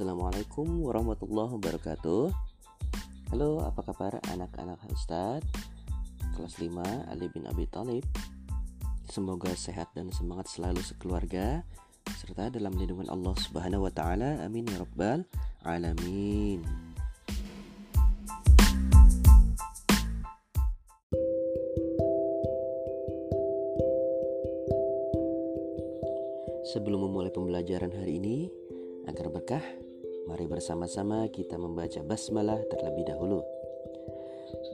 Assalamualaikum warahmatullahi wabarakatuh. Halo apa kabar anak-anak Ustadz? Kelas 5 Ali bin Abi Thalib. Semoga sehat dan semangat selalu sekeluarga Serta dalam lindungan Allah subhanahu wa ta'ala. Amin ya rabbal alamin. Sebelum memulai pembelajaran hari ini, agar berkah, mari bersama-sama kita membaca basmalah terlebih dahulu.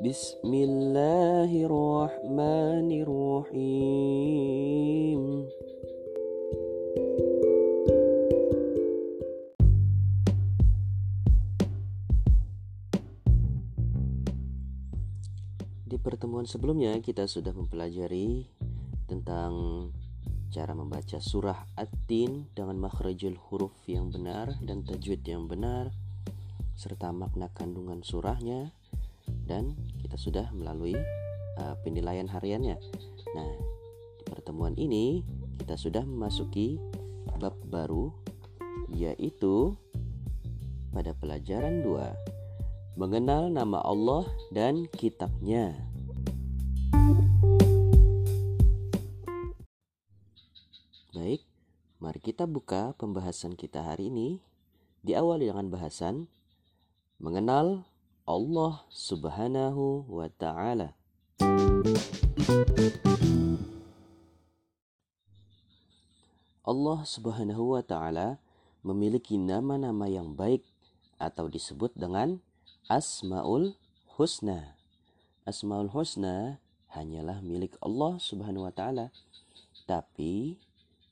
Bismillahirrahmanirrahim. Di pertemuan sebelumnya kita sudah mempelajari tentang cara membaca surah At-Tin dengan makhrajul huruf yang benar dan tajwid yang benar serta makna kandungan surahnya dan kita sudah melalui uh, penilaian hariannya. Nah, di pertemuan ini kita sudah memasuki bab baru yaitu pada pelajaran 2 mengenal nama Allah dan kitabnya. Buka pembahasan kita hari ini. Diawali dengan bahasan mengenal Allah Subhanahu wa taala. Allah Subhanahu wa taala memiliki nama-nama yang baik atau disebut dengan Asmaul Husna. Asmaul Husna hanyalah milik Allah Subhanahu wa taala. Tapi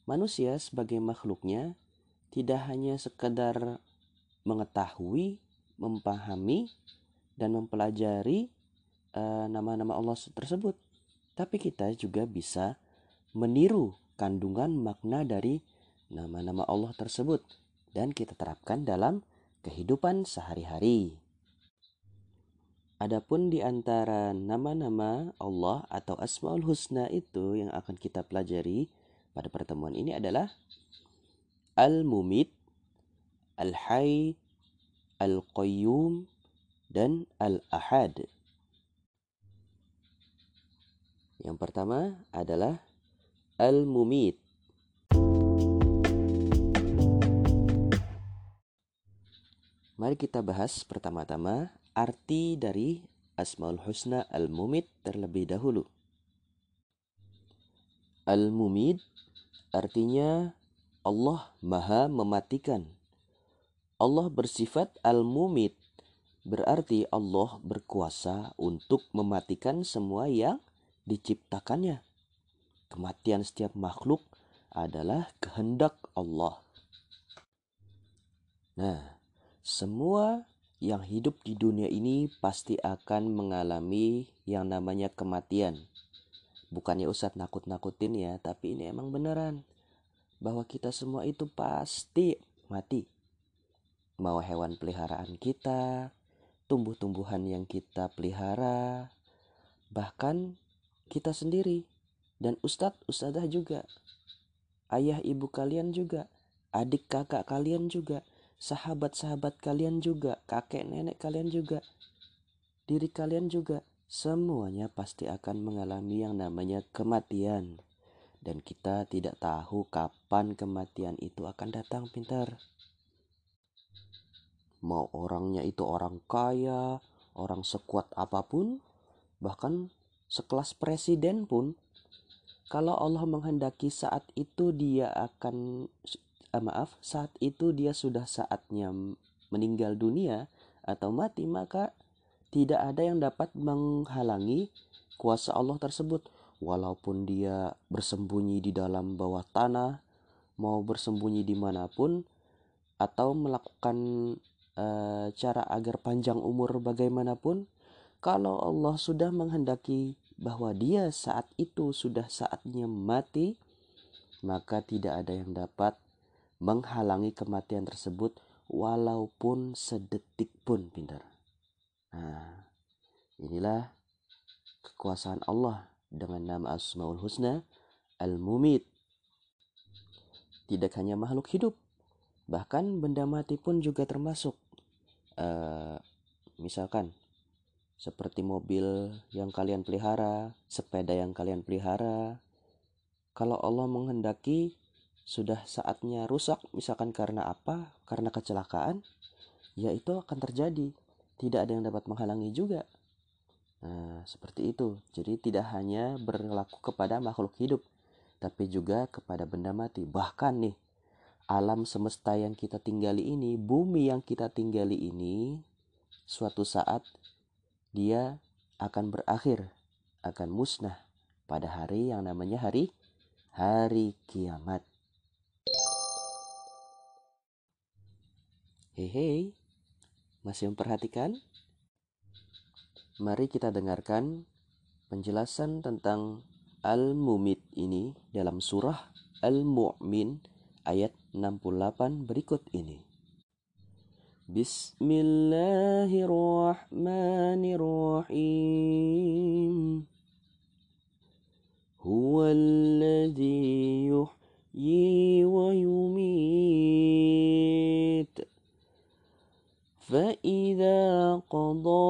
Manusia sebagai makhluknya tidak hanya sekedar mengetahui, memahami, dan mempelajari eh, nama-nama uh, Allah tersebut, tapi kita juga bisa meniru kandungan makna dari nama-nama Allah tersebut dan kita terapkan dalam kehidupan sehari-hari. Adapun di antara nama-nama Allah atau Asmaul Husna itu yang akan kita pelajari pada pertemuan ini adalah Al-Mumit, Al-Hayy, Al-Qayyum, dan Al-Ahad. Yang pertama adalah Al-Mumit. Mari kita bahas pertama-tama arti dari Asmaul Husna Al-Mumit terlebih dahulu. Al-Mumid artinya Allah Maha Mematikan. Allah bersifat Al-Mumid berarti Allah berkuasa untuk mematikan semua yang diciptakannya. Kematian setiap makhluk adalah kehendak Allah. Nah, semua yang hidup di dunia ini pasti akan mengalami yang namanya kematian bukannya Ustadz nakut-nakutin ya tapi ini emang beneran. Bahwa kita semua itu pasti mati. Mau hewan peliharaan kita tumbuh-tumbuhan yang kita pelihara bahkan kita sendiri. Dan ustadz ustadzah juga. Ayah ibu kalian juga. Adik kakak kalian juga. Sahabat-sahabat kalian juga. Kakek nenek kalian juga. Diri kalian juga Semuanya pasti akan mengalami yang namanya kematian. Dan kita tidak tahu kapan kematian itu akan datang pintar. Mau orangnya itu orang kaya, orang sekuat apa pun, bahkan sekelas presiden pun, kalau Allah menghendaki saat itu dia akan eh, maaf saat itu dia sudah saatnya meninggal dunia atau mati maka tidak ada yang dapat menghalangi kuasa Allah tersebut. Walaupun dia bersembunyi di dalam bawah tanah mau bersembunyi di mana pun atau melakukan e, cara agar panjang umur bagaimanapun kalau Allah sudah menghendaki bahwa dia saat itu sudah saatnya mati maka tidak ada yang dapat menghalangi kematian tersebut walaupun sedetik pun pintar Nah, inilah kekuasaan Allah dengan nama Asmaul Husna Al-Mumit. Tidak hanya makhluk hidup, Bahkan benda mati pun juga termasuk. Uh, misalkan seperti mobil yang kalian pelihara, sepeda yang kalian pelihara. Kalau Allah menghendaki sudah saatnya rusak, misalkan karena apa? Karena kecelakaan, ya itu akan terjadi. Tidak ada yang dapat menghalangi juga. Nah, seperti itu. Jadi tidak hanya berlaku kepada makhluk hidup, tapi juga kepada benda mati. Bahkan nih, alam semesta yang kita tinggali ini, bumi yang kita tinggali ini, suatu saat dia akan berakhir, akan musnah pada hari yang namanya hari hari kiamat. Hehe, masih memperhatikan? Mari kita dengarkan penjelasan tentang Al-Mumit ini dalam surah Al-Mu'min ayat 68 berikut ini. Bismillahirrahmanirrahim. Huwa alladhi yuhyi wa yumit. فإذا قضى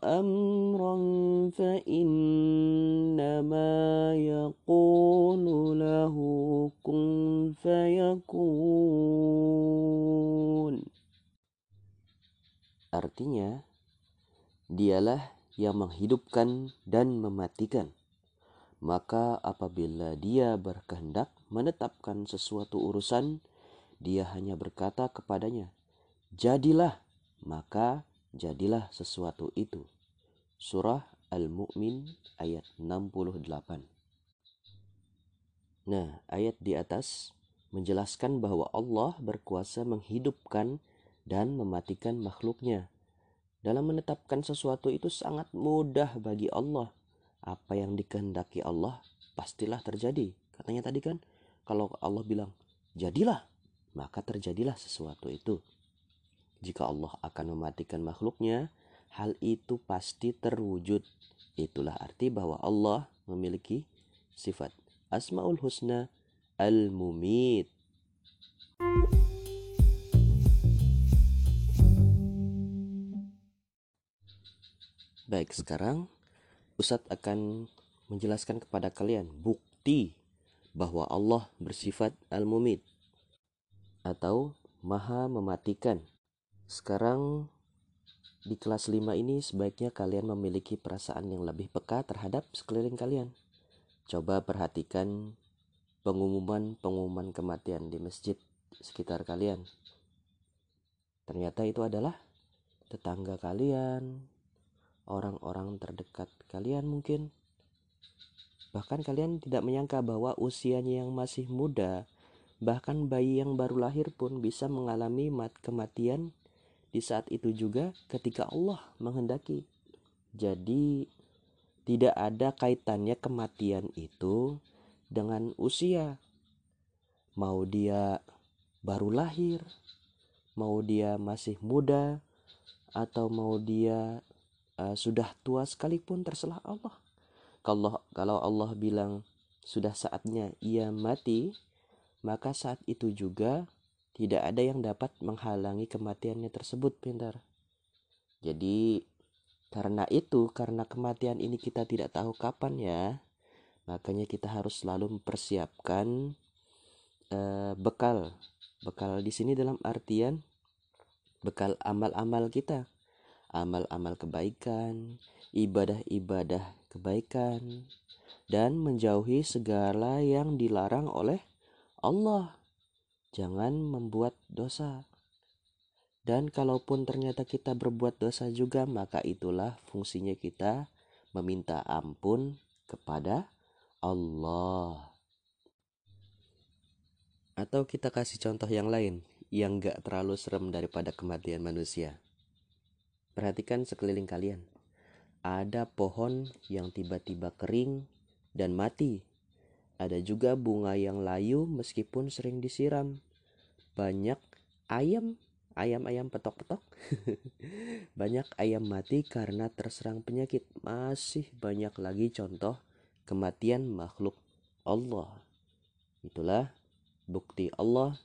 أمرا فإنما يقول له كن فيكون Artinya, dialah yang menghidupkan dan mematikan. Maka apabila dia berkehendak menetapkan sesuatu urusan, dia hanya berkata kepadanya, Jadilah, maka jadilah sesuatu itu. Surah Al-Mu'min ayat 68 Nah, ayat di atas menjelaskan bahwa Allah berkuasa menghidupkan dan mematikan makhluknya. Dalam menetapkan sesuatu itu sangat mudah bagi Allah. Apa yang dikehendaki Allah pastilah terjadi. Katanya tadi kan, kalau Allah bilang, jadilah, maka terjadilah sesuatu itu. Jika Allah akan mematikan makhluknya, hal itu pasti terwujud. Itulah arti bahwa Allah memiliki sifat Asmaul Husna Al-Mumit. Baik, sekarang Ustadz akan menjelaskan kepada kalian bukti bahwa Allah bersifat al-mumit atau maha mematikan. Sekarang di kelas 5 ini sebaiknya kalian memiliki perasaan yang lebih peka terhadap sekeliling kalian. Coba perhatikan pengumuman-pengumuman kematian di masjid sekitar kalian. Ternyata itu adalah tetangga kalian, orang-orang terdekat kalian mungkin. Bahkan kalian tidak menyangka bahwa usianya yang masih muda, bahkan bayi yang baru lahir pun bisa mengalami mat kematian di saat itu juga ketika Allah menghendaki. Jadi tidak ada kaitannya kematian itu dengan usia. Mau dia baru lahir, mau dia masih muda, atau mau dia uh, sudah tua sekalipun terserah Allah. Kalau kalau Allah bilang sudah saatnya ia mati, maka saat itu juga tidak ada yang dapat menghalangi kematiannya tersebut, pintar. Jadi karena itu, karena kematian ini kita tidak tahu kapan ya, makanya kita harus selalu mempersiapkan uh, bekal. Bekal di sini dalam artian bekal amal-amal kita amal-amal kebaikan, ibadah-ibadah kebaikan, dan menjauhi segala yang dilarang oleh Allah. Jangan membuat dosa. Dan kalaupun ternyata kita berbuat dosa juga, maka itulah fungsinya kita meminta ampun kepada Allah. Atau kita kasih contoh yang lain yang gak terlalu serem daripada kematian manusia. Perhatikan sekeliling kalian. Ada pohon yang tiba-tiba kering dan mati. Ada juga bunga yang layu meskipun sering disiram. Banyak ayam, ayam-ayam petok-petok. banyak ayam mati karena terserang penyakit. Masih banyak lagi contoh kematian makhluk Allah. Itulah bukti Allah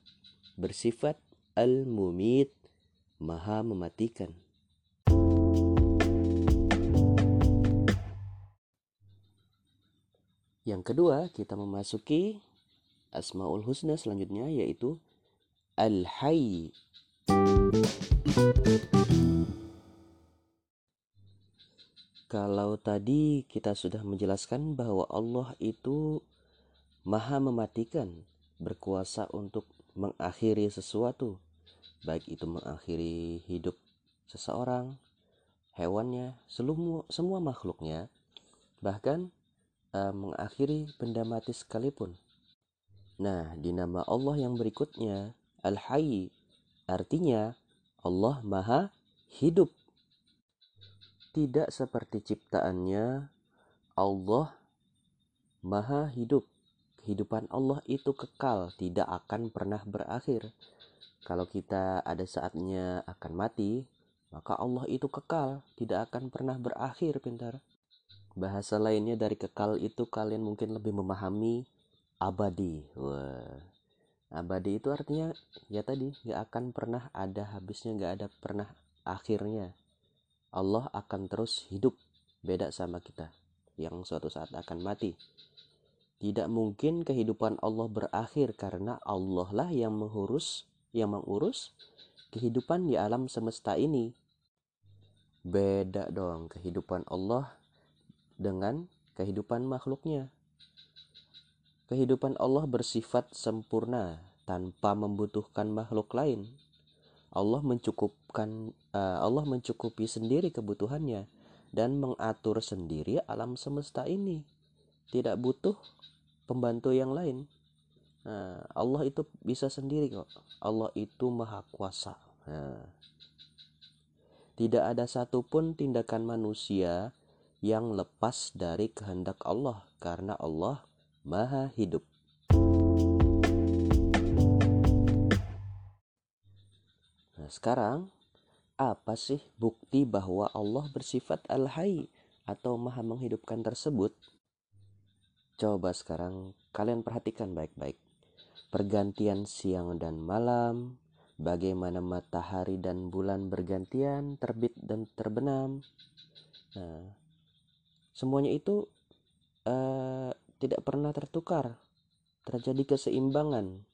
bersifat al-mumit, maha mematikan. Yang kedua, kita memasuki Asmaul Husna selanjutnya yaitu Al-Hayy. Kalau tadi kita sudah menjelaskan bahwa Allah itu maha mematikan, berkuasa untuk mengakhiri sesuatu, baik itu mengakhiri hidup seseorang, hewannya, seluruh, semua makhluknya, bahkan uh, mengakhiri benda mati sekalipun. Nah, di nama Allah yang berikutnya, Al-Hayy, artinya Allah maha hidup tidak seperti ciptaannya, Allah Maha Hidup. Kehidupan Allah itu kekal, tidak akan pernah berakhir. Kalau kita ada saatnya akan mati, maka Allah itu kekal, tidak akan pernah berakhir, pintar. Bahasa lainnya dari kekal itu kalian mungkin lebih memahami abadi. Wah. Abadi itu artinya ya tadi nggak akan pernah ada habisnya, nggak ada pernah akhirnya. Allah akan terus hidup beda sama kita yang suatu saat akan mati. Tidak mungkin kehidupan Allah berakhir karena Allah lah yang mengurus yang mengurus kehidupan di alam semesta ini. Beda dong kehidupan Allah dengan kehidupan makhluknya kehidupan Allah bersifat sempurna tanpa membutuhkan makhluk lain Allah mencukupkan uh, Allah mencukupi sendiri kebutuhannya dan mengatur sendiri alam semesta ini. Tidak butuh pembantu yang lain. Nah, Allah itu bisa sendiri kok. Allah itu maha kuasa. Nah, tidak ada satupun tindakan manusia yang lepas dari kehendak Allah karena Allah maha hidup. sekarang apa sih bukti bahwa Allah bersifat al-hayy atau maha menghidupkan tersebut? Coba sekarang kalian perhatikan baik-baik. Pergantian siang dan malam, bagaimana matahari dan bulan bergantian, terbit dan terbenam. Nah, semuanya itu uh, tidak pernah tertukar, terjadi keseimbangan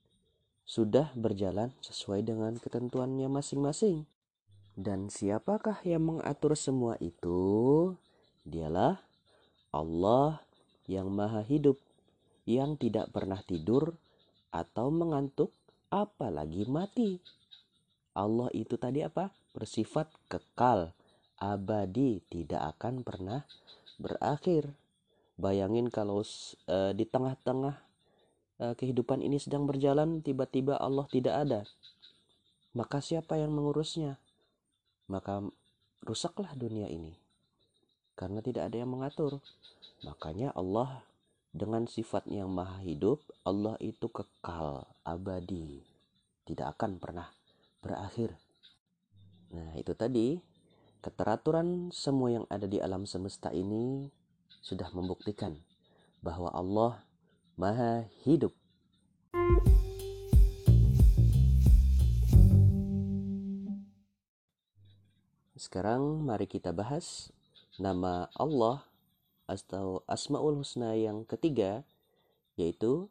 sudah berjalan sesuai dengan ketentuannya masing-masing. Dan siapakah yang mengatur semua itu? Dialah Allah yang Maha Hidup, yang tidak pernah tidur atau mengantuk, apalagi mati. Allah itu tadi apa? Bersifat kekal, abadi, tidak akan pernah berakhir. Bayangin kalau uh, di tengah-tengah uh, kehidupan ini sedang berjalan, tiba-tiba Allah tidak ada, maka siapa yang mengurusnya? Maka rusaklah dunia ini karena tidak ada yang mengatur. Makanya Allah dengan sifat yang maha hidup, Allah itu kekal, abadi, tidak akan pernah berakhir. Nah, itu tadi keteraturan semua yang ada di alam semesta ini sudah membuktikan bahwa Allah Maha Hidup. Sekarang mari kita bahas nama Allah atau Asmaul Husna yang ketiga yaitu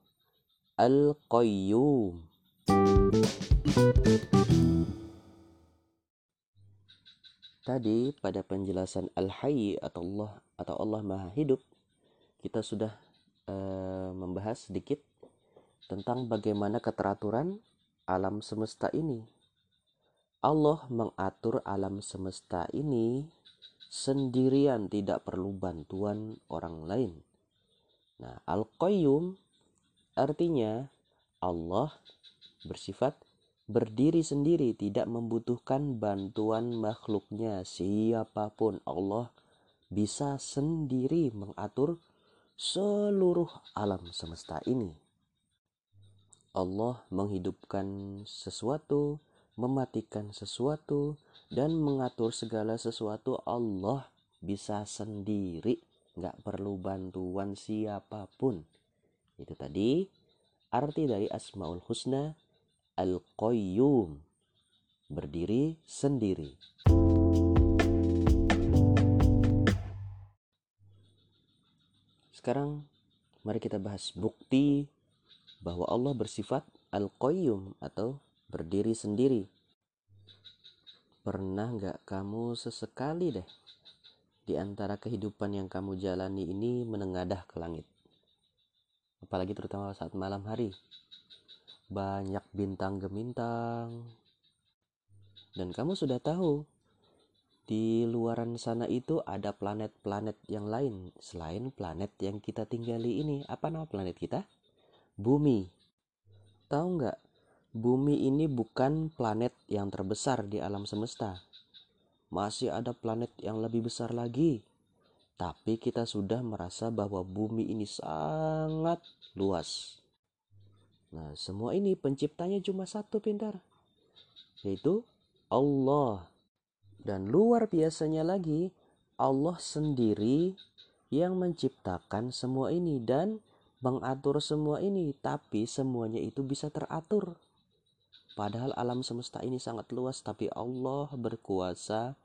Al-Qayyum. Tadi pada penjelasan Al-Hayy atau Allah atau Allah Maha Hidup kita sudah uh, membahas sedikit tentang bagaimana keteraturan alam semesta ini. Allah mengatur alam semesta ini sendirian, tidak perlu bantuan orang lain. Nah, Al-Qayyum artinya Allah bersifat berdiri sendiri, tidak membutuhkan bantuan makhluknya. Siapa pun Allah bisa sendiri mengatur seluruh alam semesta ini. Allah menghidupkan sesuatu, mematikan sesuatu, dan mengatur segala sesuatu. Allah bisa sendiri, nggak perlu bantuan siapa pun. Itu tadi arti dari Asmaul Husna Al-Qayyum. Berdiri sendiri. Sekarang mari kita bahas bukti bahwa Allah bersifat Al-Qayyum atau berdiri sendiri. Pernah nggak kamu sesekali deh di antara kehidupan yang kamu jalani ini menengadah ke langit? Apalagi terutama saat malam hari. Banyak bintang gemintang. Dan kamu sudah tahu di luaran sana itu ada planet-planet yang lain selain planet yang kita tinggali ini. Apa nama planet kita? Bumi. Tahu nggak? Bumi ini bukan planet yang terbesar di alam semesta. Masih ada planet yang lebih besar lagi. Tapi kita sudah merasa bahwa bumi ini sangat luas. Nah, semua ini penciptanya cuma satu pintar, yaitu Allah. Dan luar biasanya lagi, Allah sendiri yang menciptakan semua ini dan mengatur semua ini, tapi semuanya itu bisa teratur. Padahal alam semesta ini sangat luas, tapi Allah berkuasa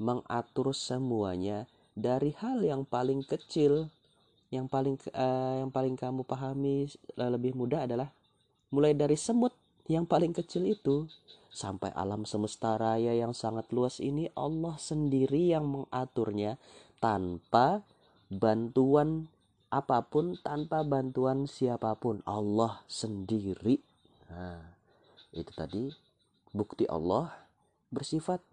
mengatur semuanya dari hal yang paling kecil, yang paling uh, yang paling kamu pahami eh, lebih mudah adalah mulai dari semut yang paling kecil itu sampai alam semesta raya yang sangat luas ini Allah sendiri yang mengaturnya tanpa bantuan apa pun tanpa bantuan siapa pun. Allah sendiri. Nah itu tadi bukti Allah bersifat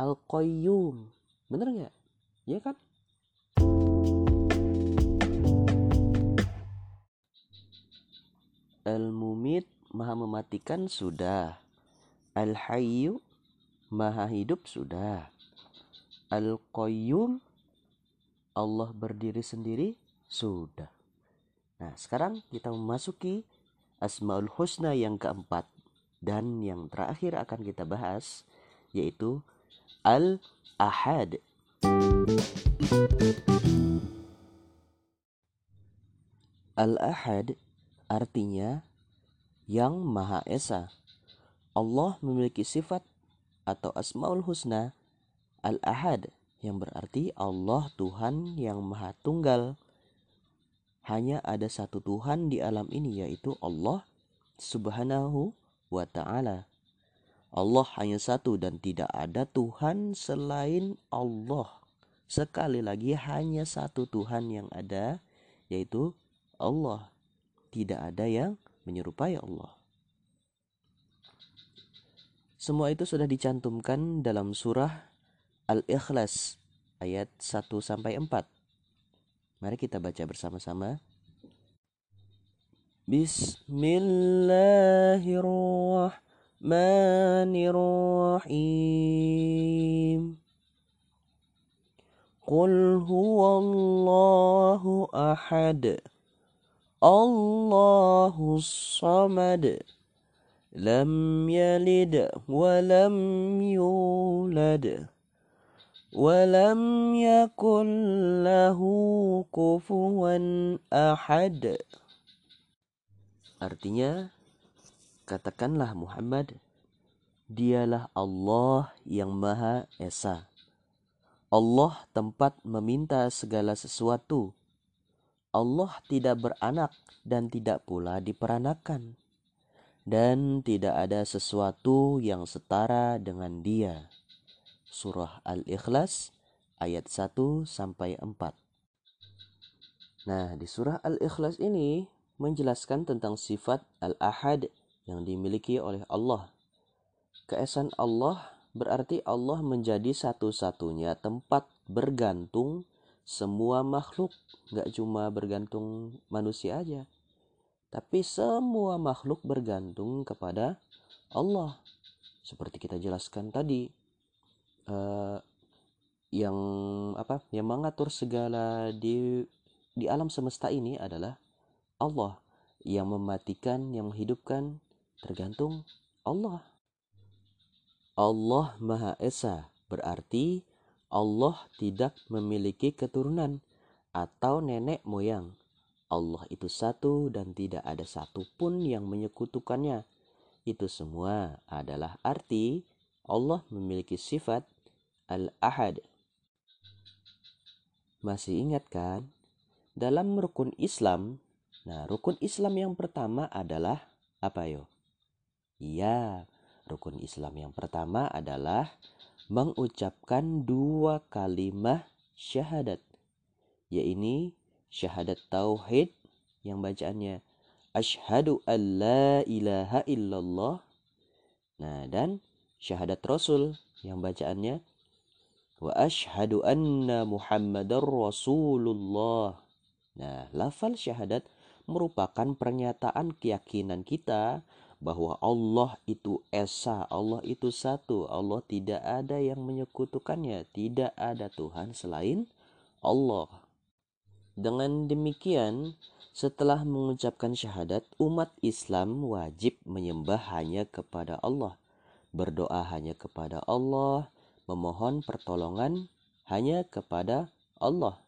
al-qayyum. Bener nggak? Ya kan? Al-mumit maha mematikan sudah Al-Hayyu Maha hidup sudah. Al-Qayyum Allah berdiri sendiri sudah. Nah, sekarang kita memasuki Asmaul Husna yang keempat dan yang terakhir akan kita bahas yaitu Al-Ahad. Al-Ahad artinya yang Maha Esa Allah memiliki sifat atau asmaul husna al-ahad yang berarti Allah Tuhan yang maha tunggal. Hanya ada satu Tuhan di alam ini yaitu Allah subhanahu wa ta'ala. Allah hanya satu dan tidak ada Tuhan selain Allah. Sekali lagi hanya satu Tuhan yang ada yaitu Allah. Tidak ada yang menyerupai Allah. Semua itu sudah dicantumkan dalam surah Al-Ikhlas ayat 1 sampai 4. Mari kita baca bersama-sama. Bismillahirrahmanirrahim. Qul huwallahu ahad. Allahu samad. لم يلد ولم يولد ولم يكن له كفوا أحد Artinya, katakanlah Muhammad, dialah Allah yang Maha Esa. Allah tempat meminta segala sesuatu. Allah tidak beranak dan tidak pula diperanakan dan tidak ada sesuatu yang setara dengan dia. Surah Al-Ikhlas ayat 1 sampai 4. Nah, di surah Al-Ikhlas ini menjelaskan tentang sifat Al-Ahad yang dimiliki oleh Allah. Keesan Allah berarti Allah menjadi satu-satunya tempat bergantung semua makhluk, gak cuma bergantung manusia aja tapi semua makhluk bergantung kepada Allah. Seperti kita jelaskan tadi, uh, yang apa? Yang mengatur segala di di alam semesta ini adalah Allah. Yang mematikan, yang menghidupkan tergantung Allah. Allah Maha Esa berarti Allah tidak memiliki keturunan atau nenek moyang Allah itu satu dan tidak ada satupun yang menyekutukannya. itu semua adalah arti Allah memiliki sifat Al-Ahad. Masih ingat kan? Dalam rukun Islam, nah rukun Islam yang pertama adalah apa yo? Iya, rukun Islam yang pertama adalah mengucapkan dua kalimat syahadat, yaitu syahadat tauhid yang bacaannya Ashhadu an la ilaha illallah. Nah, dan syahadat Rasul yang bacaannya wa ashhadu anna Muhammadar Rasulullah. Nah, lafal syahadat merupakan pernyataan keyakinan kita bahwa Allah itu esa, Allah itu satu, Allah tidak ada yang menyekutukannya, tidak ada Tuhan selain Allah. Dengan demikian, setelah mengucapkan syahadat, umat Islam wajib menyembah hanya kepada Allah, berdoa hanya kepada Allah, memohon pertolongan hanya kepada Allah,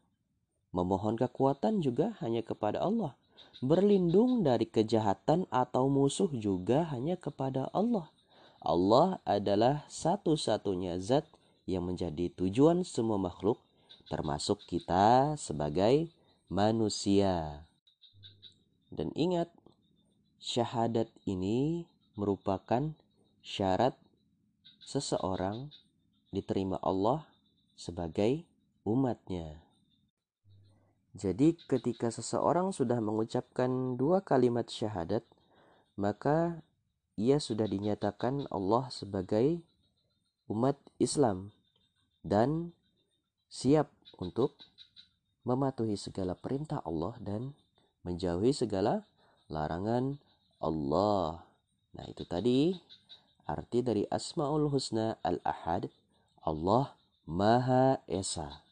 memohon kekuatan juga hanya kepada Allah, berlindung dari kejahatan atau musuh juga hanya kepada Allah. Allah adalah satu-satunya zat yang menjadi tujuan semua makhluk, termasuk kita sebagai manusia. Dan ingat, syahadat ini merupakan syarat seseorang diterima Allah sebagai umatnya. Jadi ketika seseorang sudah mengucapkan dua kalimat syahadat, maka ia sudah dinyatakan Allah sebagai umat Islam dan siap untuk mematuhi segala perintah Allah dan menjauhi segala larangan Allah. Nah, itu tadi arti dari Asmaul Husna Al-Ahad, Allah Maha Esa.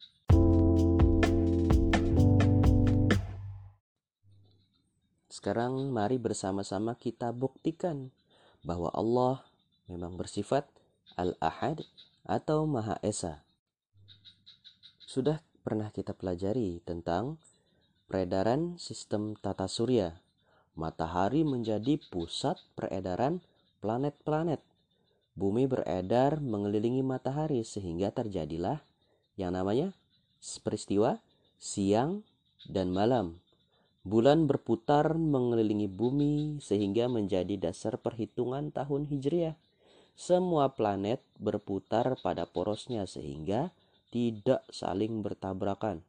Sekarang mari bersama-sama kita buktikan bahwa Allah memang bersifat Al-Ahad atau Maha Esa. Sudah pernah kita pelajari tentang peredaran sistem tata surya. Matahari menjadi pusat peredaran planet-planet. Bumi beredar mengelilingi matahari sehingga terjadilah yang namanya peristiwa siang dan malam. Bulan berputar mengelilingi bumi sehingga menjadi dasar perhitungan tahun Hijriah. Semua planet berputar pada porosnya sehingga tidak saling bertabrakan.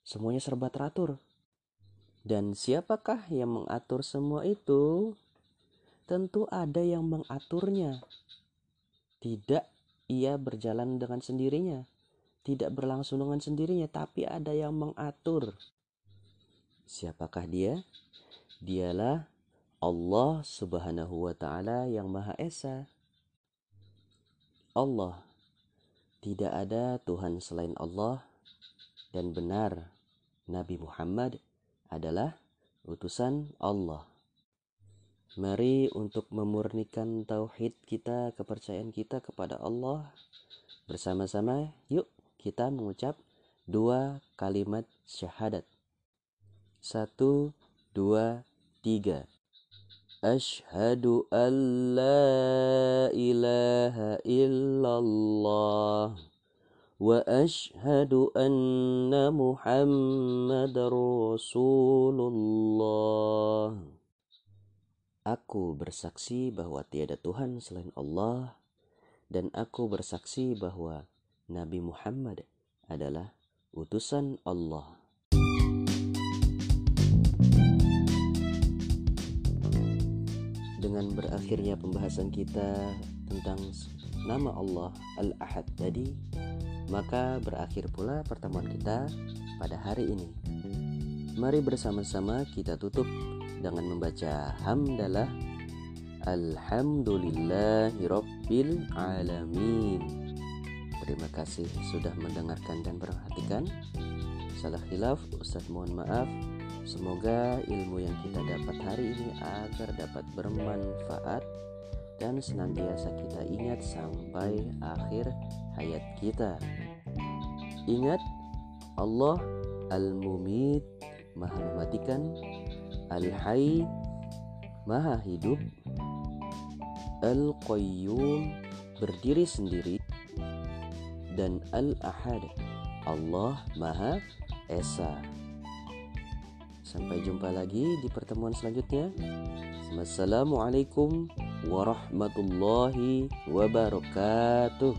Semuanya serba teratur. Dan siapakah yang mengatur semua itu? Tentu ada yang mengaturnya. Tidak ia berjalan dengan sendirinya. Tidak berlangsung dengan sendirinya, tapi ada yang mengatur. Siapakah dia? Dialah Allah Subhanahu wa taala yang Maha Esa. Allah. Tidak ada Tuhan selain Allah dan benar Nabi Muhammad adalah utusan Allah. Mari untuk memurnikan tauhid kita, kepercayaan kita kepada Allah bersama-sama yuk kita mengucap dua kalimat syahadat. Satu, dua, tiga. Ashadu an la ilaha illallah wa ashadu anna muhammad rasulullah Aku bersaksi bahwa tiada Tuhan selain Allah dan aku bersaksi bahwa Nabi Muhammad adalah utusan Allah. Dengan berakhirnya pembahasan kita tentang nama Allah Al-Ahad tadi, maka berakhir pula pertemuan kita pada hari ini. Mari bersama-sama kita tutup dengan membaca hamdalah Alhamdulillahirabbil alamin. Terima kasih sudah mendengarkan dan perhatikan. Salah khilaf, Ustaz mohon maaf. Semoga ilmu yang kita dapat hari ini agar dapat bermanfaat dan senantiasa kita ingat sampai akhir hayat kita. Ingat Allah Al-Mumit Maha mematikan Al-Hayy Maha hidup Al-Qayyum berdiri sendiri dan Al-Ahad Allah Maha Esa. Sampai jumpa lagi di pertemuan selanjutnya. Wassalamualaikum warahmatullahi wabarakatuh.